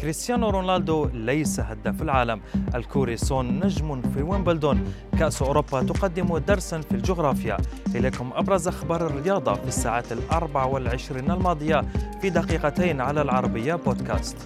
كريستيانو رونالدو ليس هداف العالم. الكوري سون نجم في ويمبلدون. كأس أوروبا تقدم درسا في الجغرافيا. إليكم أبرز أخبار الرياضة في الساعات الأربع والعشرين الماضية في دقيقتين على العربية بودكاست.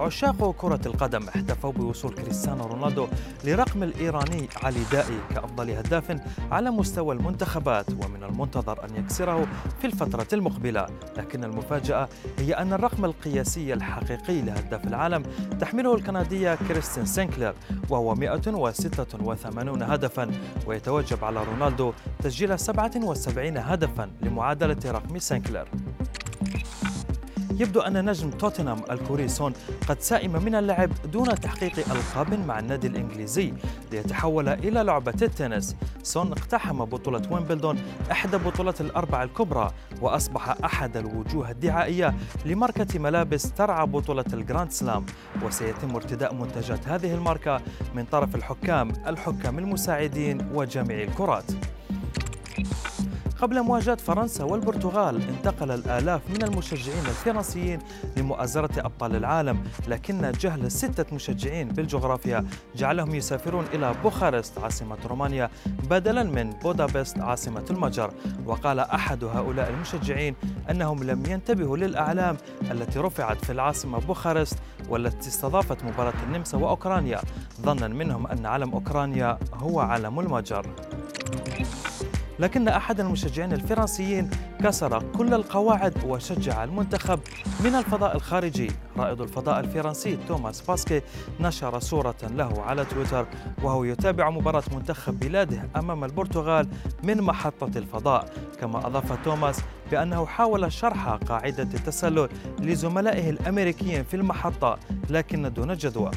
عشاق كرة القدم احتفوا بوصول كريستيانو رونالدو لرقم الإيراني علي دائي كأفضل هداف على مستوى المنتخبات ومن المنتظر أن يكسره في الفترة المقبلة. لكن المفاجأة هي أن الرقم القياسي الحقيقي لهداف العالم تحمله الكندية كريستين سينكلير وهو 186 هدفا ويتوجب على رونالدو تسجيل 77 هدفا لمعادلة رقم سينكلير. يبدو أن نجم توتنهام الكوري سون قد سئم من اللعب دون تحقيق ألقاب مع النادي الإنجليزي ليتحول إلى لعبة التنس. سون اقتحم بطولة ويمبلدون إحدى بطولات الأربع الكبرى وأصبح أحد الوجوه الدعائية لماركة ملابس ترعى بطولة الجراند سلام. وسيتم ارتداء منتجات هذه الماركة من طرف الحكام الحكام المساعدين وجامعي الكرات. قبل مواجهة فرنسا والبرتغال انتقل الآلاف من المشجعين الفرنسيين لمؤازرة أبطال العالم لكن جهل ستة مشجعين بالجغرافيا جعلهم يسافرون إلى بوخارست عاصمة رومانيا بدلا من بودابست عاصمة المجر. وقال أحد هؤلاء المشجعين أنهم لم ينتبهوا للأعلام التي رفعت في العاصمة بوخارست والتي استضافت مباراة النمسا وأوكرانيا. ظنا منهم أن علم أوكرانيا هو علم المجر. لكن أحد المشجعين الفرنسيين كسر كل القواعد وشجع المنتخب من الفضاء الخارجي. رائد الفضاء الفرنسي توماس باسكي نشر صورة له على تويتر وهو يتابع مباراة منتخب بلاده أمام البرتغال من محطة الفضاء. كما أضاف توماس بأنه حاول شرح قاعدة التسلل لزملائه الأمريكيين في المحطة لكن دون جدوى.